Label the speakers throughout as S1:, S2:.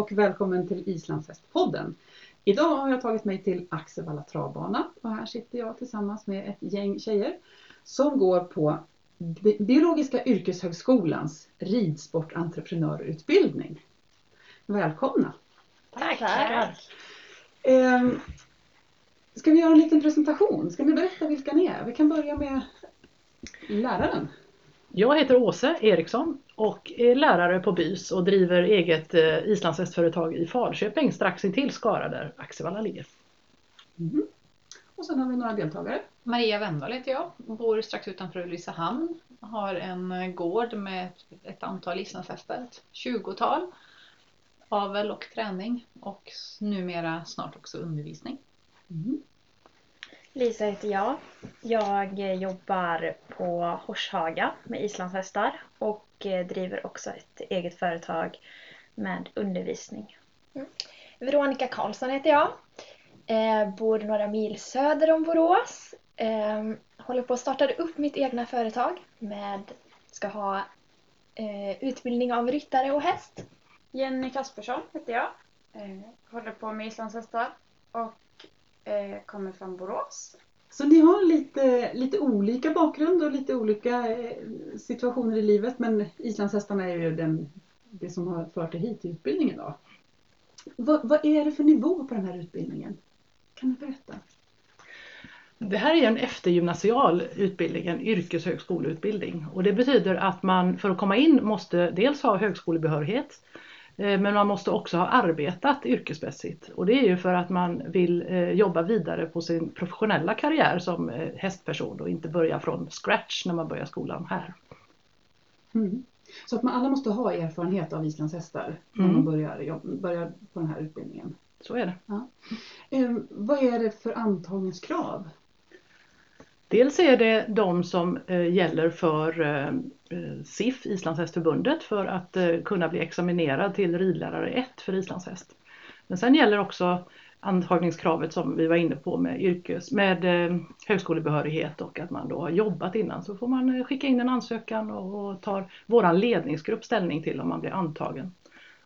S1: och välkommen till Islandshästpodden. Idag har jag tagit mig till Axevalla travbana och här sitter jag tillsammans med ett gäng tjejer som går på Biologiska yrkeshögskolans ridsportentreprenörutbildning. Välkomna!
S2: Tack! Tack.
S1: Eh, ska vi göra en liten presentation? Ska ni berätta vilka ni är? Vi kan börja med läraren.
S3: Jag heter Åse Eriksson och är lärare på BYS och driver eget eh, islandshästföretag i Falköping strax intill Skara där Axevalla ligger.
S1: Mm. Och sen har vi några deltagare.
S2: Maria Wendvall heter jag, bor strax utanför Ulricehamn. Har en eh, gård med ett antal islandshästar, ett tjugotal. Avel och träning och numera snart också undervisning.
S4: Mm. Lisa heter jag. Jag jobbar på Horshaga med islandshästar och driver också ett eget företag med undervisning.
S5: Mm. Veronica Karlsson heter jag. Eh, bor några mil söder om Borås. Eh, håller på att starta upp mitt egna företag med, ska ha eh, utbildning av ryttare och häst.
S6: Jenny Kaspersson heter jag. Eh, håller på med islandshästar och eh, kommer från Borås.
S1: Så ni har lite, lite olika bakgrund och lite olika eh, situationer i livet men islandshästarna är ju den, det som har fört er hit till utbildningen då. Vad, vad är det för nivå på den här utbildningen? Kan du berätta?
S3: Det här är en eftergymnasial utbildning, en yrkeshögskoleutbildning. Och det betyder att man för att komma in måste dels ha högskolebehörighet Eh, men man måste också ha arbetat yrkesmässigt och det är ju för att man vill eh, jobba vidare på sin professionella karriär som eh, hästperson och inte börja från scratch när man börjar skolan här.
S1: Mm. Så att man alla måste ha erfarenhet av islandshästar när mm. man börjar, börjar på den här utbildningen?
S3: Så är det.
S1: Ja. Eh, vad är det för antagningskrav?
S3: Dels är det de som eh, gäller för eh, eh, SIF, Islandshästförbundet, för att kunna bli examinerad till ridlärare 1 för islandshäst. Men sen gäller också antagningskravet som vi var inne på med, yrkes, med högskolebehörighet och att man då har jobbat innan så får man skicka in en ansökan och tar våran ledningsgrupp ställning till om man blir antagen.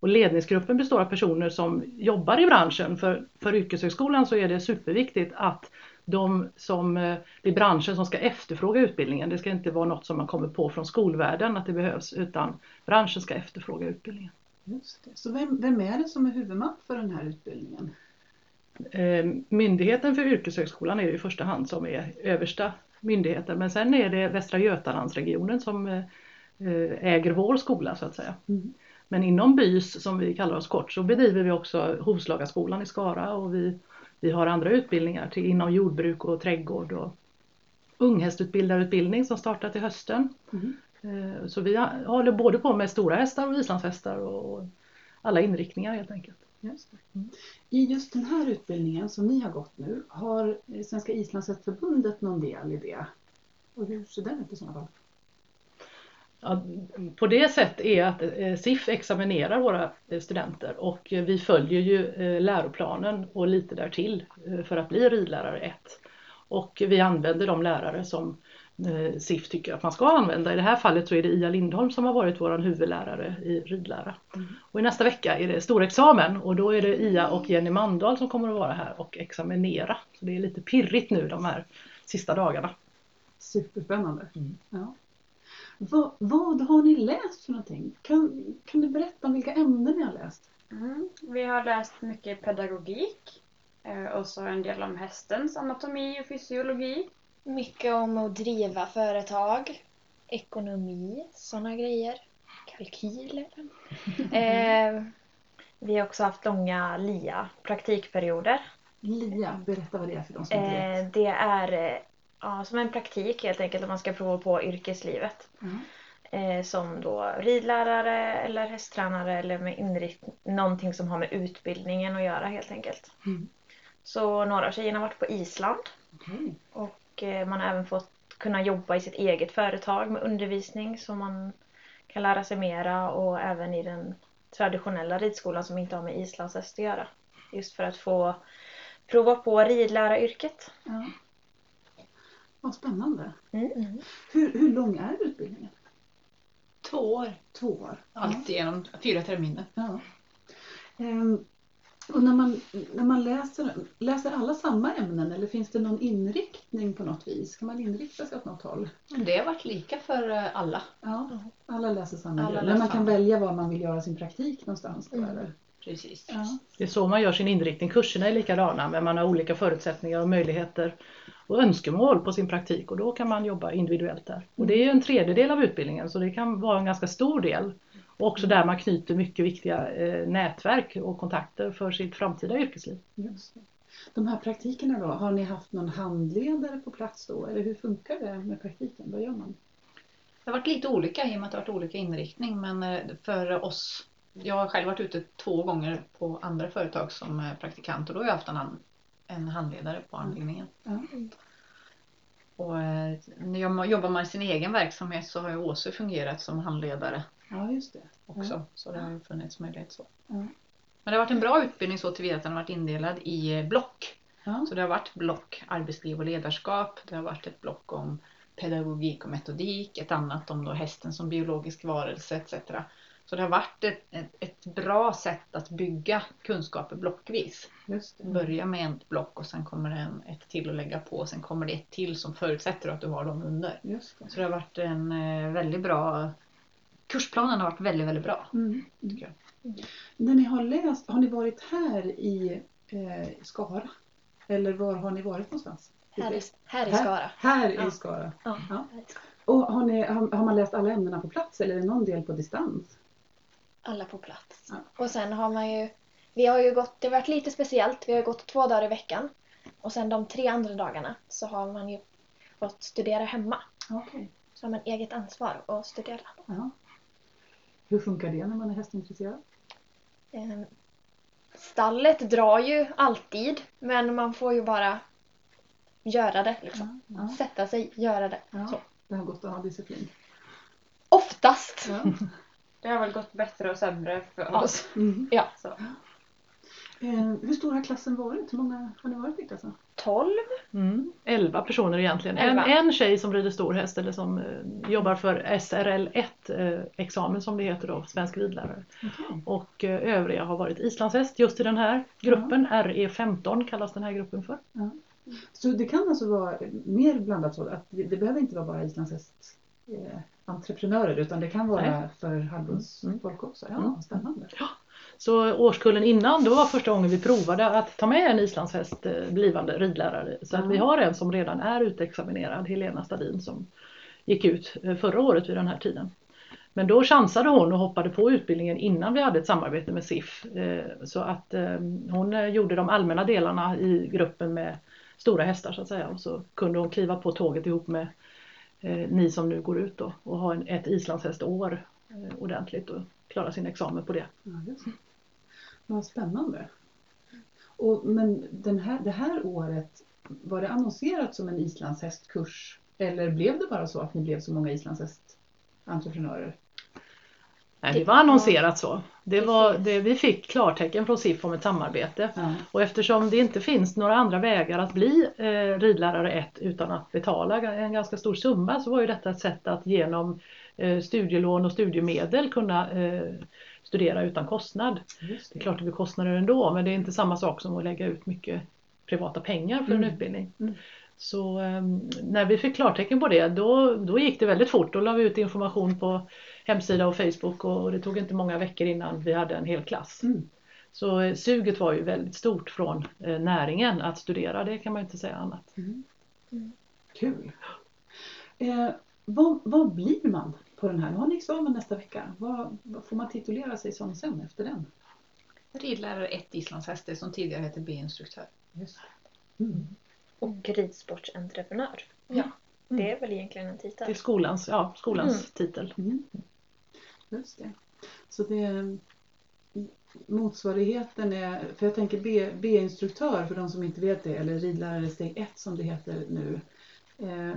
S3: Och ledningsgruppen består av personer som jobbar i branschen. För, för yrkeshögskolan så är det superviktigt att de som, eh, det är branschen som ska efterfråga utbildningen. Det ska inte vara något som man kommer på från skolvärlden att det behövs utan branschen ska efterfråga utbildningen.
S1: Just det. Så vem, vem är det som är huvudman för den här utbildningen?
S3: Eh, myndigheten för yrkeshögskolan är det i första hand som är översta myndigheten men sen är det Västra Götalandsregionen som eh, äger vår skola så att säga. Mm. Men inom BYS som vi kallar oss kort så bedriver vi också Hovslagarskolan i Skara och vi vi har andra utbildningar till, inom jordbruk och trädgård och unghästutbildarutbildning som startar till hösten. Mm. Så vi håller både på med stora hästar och islandshästar och alla inriktningar helt enkelt.
S1: Just mm. I just den här utbildningen som ni har gått nu, har Svenska islandshästförbundet någon del i det? Och hur ser den ut i sådana fall?
S3: På det sätt är att eh, SIF examinerar våra eh, studenter och vi följer ju eh, läroplanen och lite därtill för att bli ridlärare 1. Och vi använder de lärare som SIF tycker att man ska använda. I det här fallet så är det Ia Lindholm som har varit vår huvudlärare i ridlära. Mm. Och i nästa vecka är det stor examen och då är det Ia och Jenny Mandahl som kommer att vara här och examinera. Så det är lite pirrigt nu de här sista dagarna.
S1: Superspännande. Mm. Ja. Vad, vad har ni läst för någonting? Kan, kan du berätta om vilka ämnen ni har läst?
S6: Mm. Vi har läst mycket pedagogik eh, och så en del om hästens anatomi och fysiologi.
S5: Mycket om att driva företag, ekonomi, sådana grejer. Kalkyler.
S4: eh, vi har också haft långa LIA, praktikperioder.
S1: LIA, berätta vad det är för de som inte vet.
S4: Eh, det är eh, ja, som en praktik helt enkelt om man ska prova på yrkeslivet. Mm. Eh, som då ridlärare eller hästtränare eller med inriktning, någonting som har med utbildningen att göra helt enkelt. Mm. Så några av tjejerna har varit på Island. Okay. Och eh, man har även fått kunna jobba i sitt eget företag med undervisning så man kan lära sig mera och även i den traditionella ridskolan som inte har med islandshäst att göra. Just för att få prova på ridläraryrket.
S1: Ja. Vad spännande. Mm. Hur, hur lång är utbildningen?
S2: Två år.
S1: Två år.
S2: Allt genom fyra terminer. Ja.
S1: Ehm, och när man, när man läser, läser alla samma ämnen eller finns det någon inriktning på något vis? Kan man inrikta sig åt något håll?
S2: Det har varit lika för eh, alla.
S1: Ja, alla läser samma
S2: Alla
S1: Men man kan välja var man vill göra sin praktik någonstans då,
S5: Mm.
S1: eller?
S2: Precis.
S1: Ja.
S3: Det är så man gör sin inriktning. Kurserna är likadana men man har olika förutsättningar och möjligheter och önskemål på sin praktik och då kan man jobba individuellt där. Och det är ju en tredjedel av utbildningen så det kan vara en ganska stor del. Och också där man knyter mycket viktiga eh, nätverk och kontakter för sitt framtida yrkesliv.
S1: Just det. De här praktikerna då, har ni haft någon handledare på plats då? Eller hur funkar det med praktiken? Vad gör man?
S2: Det har varit lite olika i och med att det har varit olika inriktning men eh, för oss jag har själv varit ute två gånger på andra företag som eh, praktikant och då har jag haft en, en handledare på anläggningen.
S1: Ja.
S2: Och eh, när jobbar man i sin egen verksamhet så har ju Åse fungerat som handledare
S1: Ja, just det.
S2: också. Så det har ju funnits möjlighet så.
S1: Ja.
S2: Men det har varit en bra utbildning så tillvida att den har varit indelad i eh, block.
S1: Ja.
S2: Så det har varit block arbetsliv och ledarskap. Det har varit ett block om pedagogik och metodik. Ett annat om då hästen som biologisk varelse etc. Så det har varit ett, ett, ett bra sätt att bygga kunskaper blockvis.
S1: Just det.
S2: Börja med ett block och sen kommer det en, ett till att lägga på. Sen kommer det ett till som förutsätter att du har dem under.
S1: Just det.
S2: Så det har varit en eh, väldigt bra Kursplanen har varit väldigt, väldigt bra.
S1: Mm.
S2: Tycker jag.
S1: När ni har läst, har ni varit här i eh, Skara? Eller var har ni varit någonstans?
S5: Här i, här i
S1: Här?
S5: Skara.
S1: Här
S5: Ja.
S1: i Skara.
S5: Ja,
S1: Ja.
S5: här i Skara.
S1: Och har, ni, har, har man läst alla ämnena på plats eller är det någon del på distans?
S5: Alla på plats.
S1: Ja.
S5: Och sen har man ju, vi har ju gått, det har varit lite speciellt, vi har gått två dagar i veckan. Och sen de tre andra dagarna så har man ju fått studera hemma.
S1: Okej.
S5: Så har man eget ansvar att studera.
S1: Ja. Hur funkar det när man är hästintresserad?
S5: Eh, Stallet drar ju alltid, men man får ju bara göra det. Liksom.
S1: Ja.
S5: Sätta sig, göra det.
S1: Ja. Det har gått att ha disciplin.
S5: Oftast!
S1: Ja.
S6: Det har väl gått bättre och sämre för
S5: Ja.
S6: oss.
S1: Mm.
S6: Så.
S1: Eh, hur stor har klassen varit? Hur många har ni varit i klassen?
S5: 12.
S3: Mm. 11 personer egentligen. En, en tjej som rider stor häst eller som eh, jobbar för SRL1 eh, examen som det heter då, svensk ridlärare.
S1: Okej.
S3: Och eh, övriga har varit islandshäst just i den här gruppen. RE15 kallas den här gruppen för.
S1: Så det kan alltså vara mer blandat så att det, det behöver inte vara bara islandshäst entreprenörer utan det kan vara
S3: Nej.
S1: för halvblodsfolk också. Ja,
S3: Mm.
S1: spännande.
S3: Så årskullen innan, då var första gången vi provade att ta med en islandshäst eh, blivande ridlärare. Så att
S1: Ja.
S3: vi har en som redan är utexaminerad, Helena Stadin, som gick ut eh, förra året vid den här tiden. Men då chansade hon och hoppade på utbildningen innan vi hade ett samarbete med SIF. Eh, Så att eh, hon eh, gjorde de allmänna delarna i gruppen med stora hästar så att säga. Och så kunde hon kliva på tåget ihop med eh, Eh, ni som nu går ut då och har en, ett islandshästår eh, ordentligt och klarar sin examen på det.
S1: Ja, just. Vad spännande. Och, men den här, det här året, var det annonserat som en islandshästkurs? Eller blev det bara så att ni blev så många islandshästentreprenörer?
S3: Nej,
S5: Det-
S3: det var annonserat så. Det
S5: Det
S3: var, det, vi fick klartecken från SIF om ett samarbete.
S1: Ja.
S3: Och eftersom det inte finns några andra vägar att bli eh, ridlärare 1 utan att betala en ganska stor summa så var ju detta ett sätt att genom eh, studielån och studiemedel kunna eh, studera utan kostnad.
S1: Just
S3: Det är klart det blir kostnader ändå men det är inte samma sak som att lägga ut mycket privata pengar för en
S1: Mm.
S3: utbildning.
S1: Mm.
S3: Så eh, när vi fick klartecken på det då, då gick det väldigt fort. Då la vi ut information på hemsida och Facebook och det tog inte många veckor innan vi hade en hel klass.
S1: Mm.
S3: Så eh, suget var ju väldigt stort från eh, näringen att studera, det kan man inte säga annat.
S1: Kul! Eh, vad, vad blir man på den här? Nu har ni examen nästa vecka. Vad, vad får man titulera sig som sen efter den?
S2: Ridlärare 1 islandshästar som tidigare hette B-instruktör.
S1: Mm.
S4: Och ridsportsentreprenör. Ja, det är väl egentligen en
S3: Det är
S4: titel.
S3: skolans, ja, skolans
S4: Mm.
S3: titel.
S1: Just det. Så det mm, motsvarigheten är, för jag tänker B-instruktör för de som inte vet det, eller ridlärare steg 1 som det heter nu. Eh,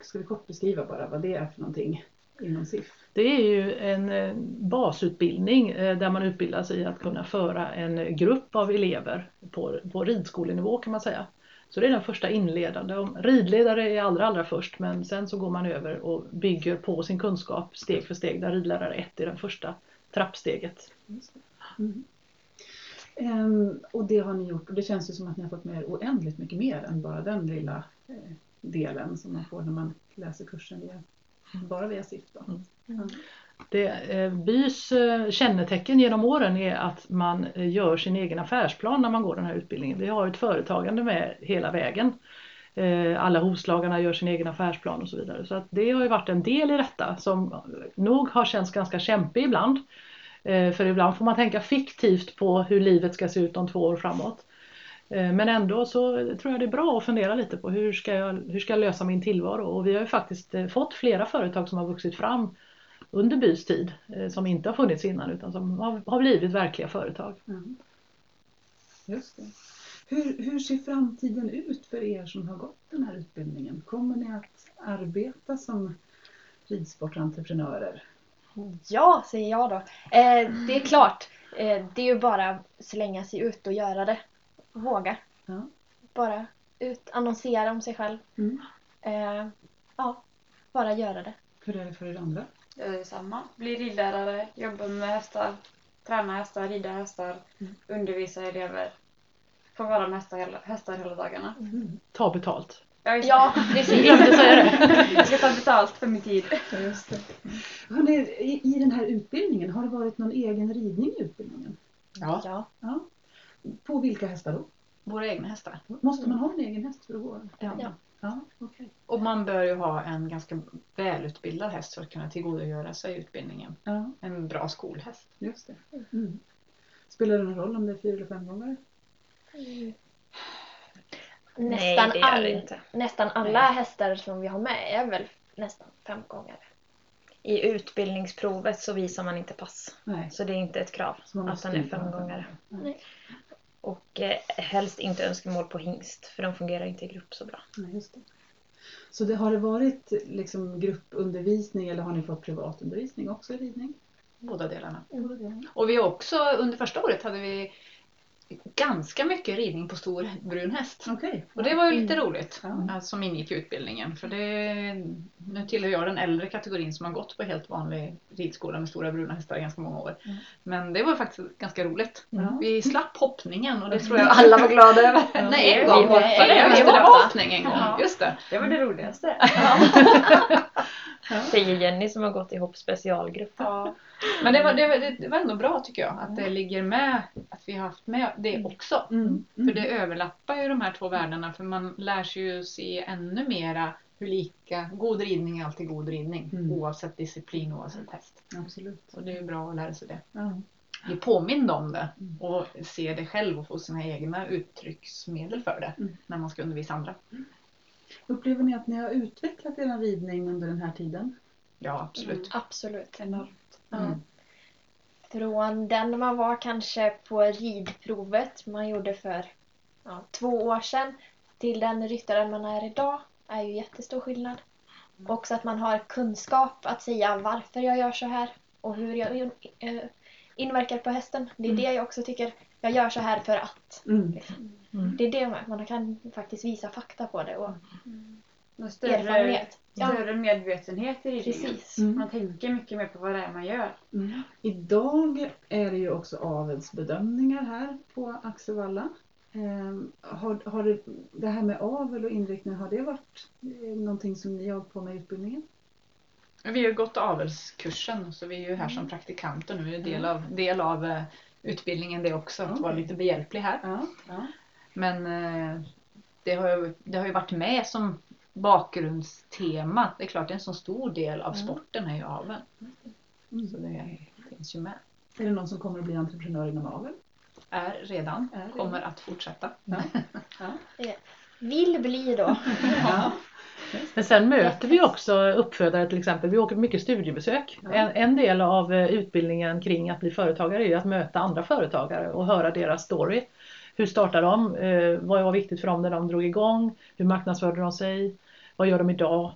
S1: ska vi kort beskriva bara vad det är för någonting inom SIF?
S3: Det är ju en eh, basutbildning eh, där man utbildar sig i att kunna föra en grupp av elever på, på ridskolenivå kan man säga. Så det är den första inledande. Om- Ridledare är allra, allra först men sen så går man över och bygger på sin kunskap steg för steg där ridlärare 1 är det första trappsteget.
S1: Mm. Ehm, och det har ni gjort och det känns ju som att ni har fått med er oändligt mycket mer än bara den lilla eh, delen som man får när man läser kursen via, bara via SIF. Då.
S3: Mm. Det, eh, BYs eh, kännetecken genom åren är att man eh, gör sin egen affärsplan när man går den här utbildningen. Vi har ett företagande med hela vägen. Eh, Alla hovslagarna gör sin egen affärsplan och så vidare. Så att det har ju varit en del i detta som nog har känts ganska kämpig ibland. Eh, För ibland får man tänka fiktivt på hur livet ska se ut om två år framåt. Eh, Men ändå så tror jag det är bra att fundera lite på hur ska jag, hur ska jag lösa min tillvaro? Och vi har ju faktiskt eh, fått flera företag som har vuxit fram under bys tid eh, som inte har funnits innan utan som har, har blivit verkliga företag.
S1: Mm. Just det. Hur, hur ser framtiden ut för er som har gått den här utbildningen? Kommer ni att arbeta som ridsportentreprenörer?
S5: Ja, säger jag då. Eh, det är klart. Eh, det är ju bara att slänga sig ut och göra det. Våga.
S1: Ja.
S5: Bara ut, annonsera om sig själv.
S1: Mm.
S5: Eh, ja, bara göra det.
S1: Hur är det för er andra?
S6: Jag är samma. Bli ridlärare, jobba med hästar, träna hästar, rida hästar,
S1: Mm.
S6: undervisa elever. Få vara med hästar hela, hästar hela dagarna.
S3: Ta betalt.
S5: Ja,
S3: Jag
S5: precis.
S6: jag ska ta betalt för min tid.
S1: Just det. Hörrni, i, I den här utbildningen, har det varit någon egen ridning i utbildningen?
S2: Ja,
S5: Ja.
S1: Ja. På vilka hästar då?
S2: våra egna hästar.
S1: Måste man ha en egen häst för att gå?
S2: Ja.
S5: Ja.
S1: Ja, okej.
S2: Och man bör ju ha en ganska välutbildad häst för att kunna tillgodogöra sig utbildningen.
S1: Ja,
S2: En bra skolhäst.
S1: just det. Mm. Spelar det någon roll om det är fyra eller fem gånger?
S4: Nej,
S5: Nästan,
S4: gör
S5: all, nästan alla hästar som vi har med är väl nästan fem gånger.
S4: I utbildningsprovet så visar man inte pass.
S1: Nej.
S4: Så det är inte ett krav att den är fem gånger. Och eh, helst inte önskemål på hingst för de fungerar inte i grupp så bra.
S1: Nej, just det. Så det, har det varit liksom gruppundervisning eller har ni fått privatundervisning också i ridning?
S2: Båda delarna.
S1: Båda delarna.
S2: Och vi har också, under första året hade vi ganska mycket ridning på stor brun häst.
S1: Okej.
S2: Och det var ju lite roligt
S1: Ja.
S2: eh, som ingick i utbildningen. För det, nu tillhör jag den äldre kategorin som har gått på helt vanlig ridskola med stora bruna hästar i ganska många år.
S1: Mm.
S2: Men det var faktiskt ganska roligt.
S1: Ja.
S2: Vi slapp hoppningen och det tror jag alla var glada över.
S1: Ja.
S2: Nej, en gång
S4: hoppade,
S2: var
S4: hoppade.
S2: hoppning en gång. Just det.
S6: Det var det roligaste.
S4: Säger Jenny som har gått i hopp specialgrupp.
S6: Ja.
S2: Men det var, det, var, det var ändå bra tycker jag att det ligger med, att vi har haft med det också.
S1: Mm.
S2: För det överlappar ju de här två världarna för man lär sig ju se ännu mera hur lika, god ridning är alltid god ridning
S1: Mm.
S2: oavsett disciplin oavsett häst.
S1: Absolut.
S2: Och det är ju bra att lära sig det.
S1: Ja.
S2: Bli påmind om det
S1: Mm.
S2: och se det själv och få sina egna uttrycksmedel för det
S1: Mm.
S2: när man ska undervisa andra.
S1: Upplever ni att ni har utvecklat er ridning under den här tiden?
S2: Ja, absolut.
S5: Absolut.
S6: Enormt.
S5: Ja.
S1: Mm.
S5: Från den man var kanske på ridprovet man gjorde för ja, två år sedan till den ryttaren man är idag är ju jättestor skillnad. Också att man har kunskap att säga varför jag gör så här och hur jag eh, inverkar på hästen. Det är
S1: Mm.
S5: det jag också tycker. Jag gör så här för att.
S1: Mm.
S5: Liksom.
S3: Mm.
S5: Det är det man, man kan faktiskt visa fakta på det och
S6: Och större,
S5: erfarenhet. Ja,
S6: större medvetenhet i ridningen.
S5: precis.
S1: Mm.
S6: Man tänker mycket mer på vad det är man gör.
S1: Mm. Idag är det ju också avelsbedömningar här på Axevalla. Ehm, har, har det, det här med avel och inriktning, har det varit eh, någonting som ni har hållit på med i utbildningen?
S2: Vi har ju gått avelskursen så vi är ju här som praktikanter nu. Det är del av, del av eh, utbildningen det också, att vara
S1: Okej.
S2: lite behjälplig här.
S1: Ja. ja.
S2: Men eh, det, har ju, det har ju varit med som bakgrundstema. Det är klart det är en så stor del av sporten är ju aveln.
S1: Mm.
S2: Så det finns ju med.
S1: Är det någon som kommer att bli entreprenör inom avel?
S2: Är redan,
S1: Är redan.
S2: kommer att fortsätta.
S1: Ja.
S5: Vill bli då.
S3: Men sen möter vi också uppfödare till exempel. Vi åker mycket studiebesök.
S1: Ja.
S3: En, en del av eh, utbildningen kring att bli företagare är att möta andra företagare och höra deras story. Hur startade de? Eh, vad var viktigt för dem när de drog igång? Hur marknadsförde de sig? Vad gör de idag?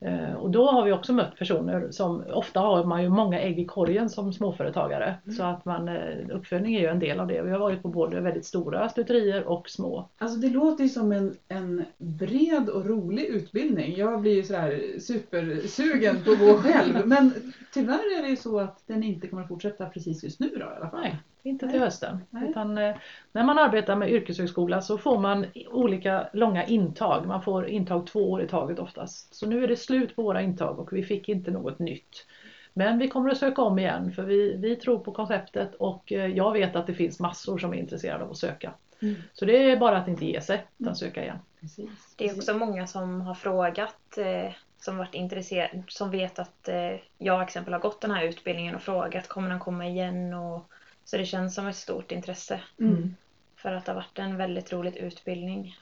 S3: Eh, och då har vi också mött personer som, ofta har man ju många ägg i korgen som småföretagare. Så att man, eh, uppfödning är ju en del av det. Vi har varit på både väldigt stora stuterier och små.
S1: Alltså det låter ju som en, en bred och rolig utbildning. Jag blir ju sådär supersugen på att gå själv. Men tyvärr är det ju så att den inte kommer att fortsätta precis just nu då i alla fall.
S3: Nej. Inte
S1: Nej.
S3: till hösten.
S1: Nej.
S3: Utan, eh, när man arbetar med yrkeshögskola så får man olika långa intag. Man får intag två år i taget oftast. Så nu är det slut på våra intag och vi fick inte något nytt. Men vi kommer att söka om igen för vi, vi tror på konceptet och eh, jag vet att det finns massor som är intresserade av att söka.
S1: Mm.
S3: Så det är bara att inte ge sig utan söka igen.
S1: Precis.
S4: Det är också många som har frågat, eh, som varit intresserade, som vet att eh, jag exempel har gått den här utbildningen och frågat kommer den komma igen? Och, så det känns som ett stort intresse
S1: Mm.
S4: för att det har varit en väldigt rolig utbildning.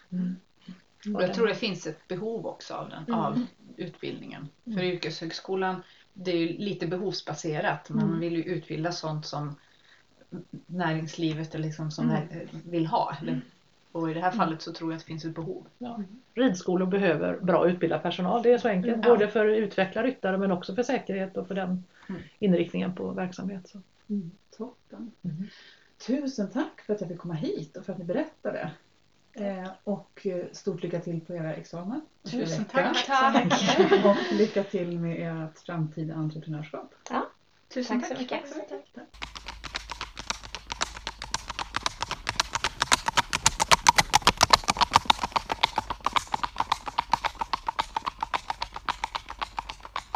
S2: Och jag tror det finns ett behov också av, den,
S4: Mm.
S2: av utbildningen. För yrkeshögskolan, det är ju lite behovsbaserat. Man
S1: Mm.
S2: vill ju utbilda sånt som näringslivet eller liksom som är, vill ha. Eller, och i det här fallet så tror jag att det finns ett behov.
S3: Ja. Ridskolor behöver bra utbildad personal, det är så enkelt.
S2: Mm.
S3: Både för att utveckla ryttare men också för säkerhet och för den
S2: Mm.
S3: inriktningen på verksamhet. Så.
S1: Mm. Toppen.
S3: Mm.
S1: Tusen tack för att jag fick komma hit och för att ni berättade. Eh, och eh, stort lycka till på era examen.
S2: Tusen
S1: vecka.
S2: tack.
S1: Och lycka till med ert framtida entreprenörskap.
S2: Tusen
S4: Tack så mycket.
S5: Tack mycket.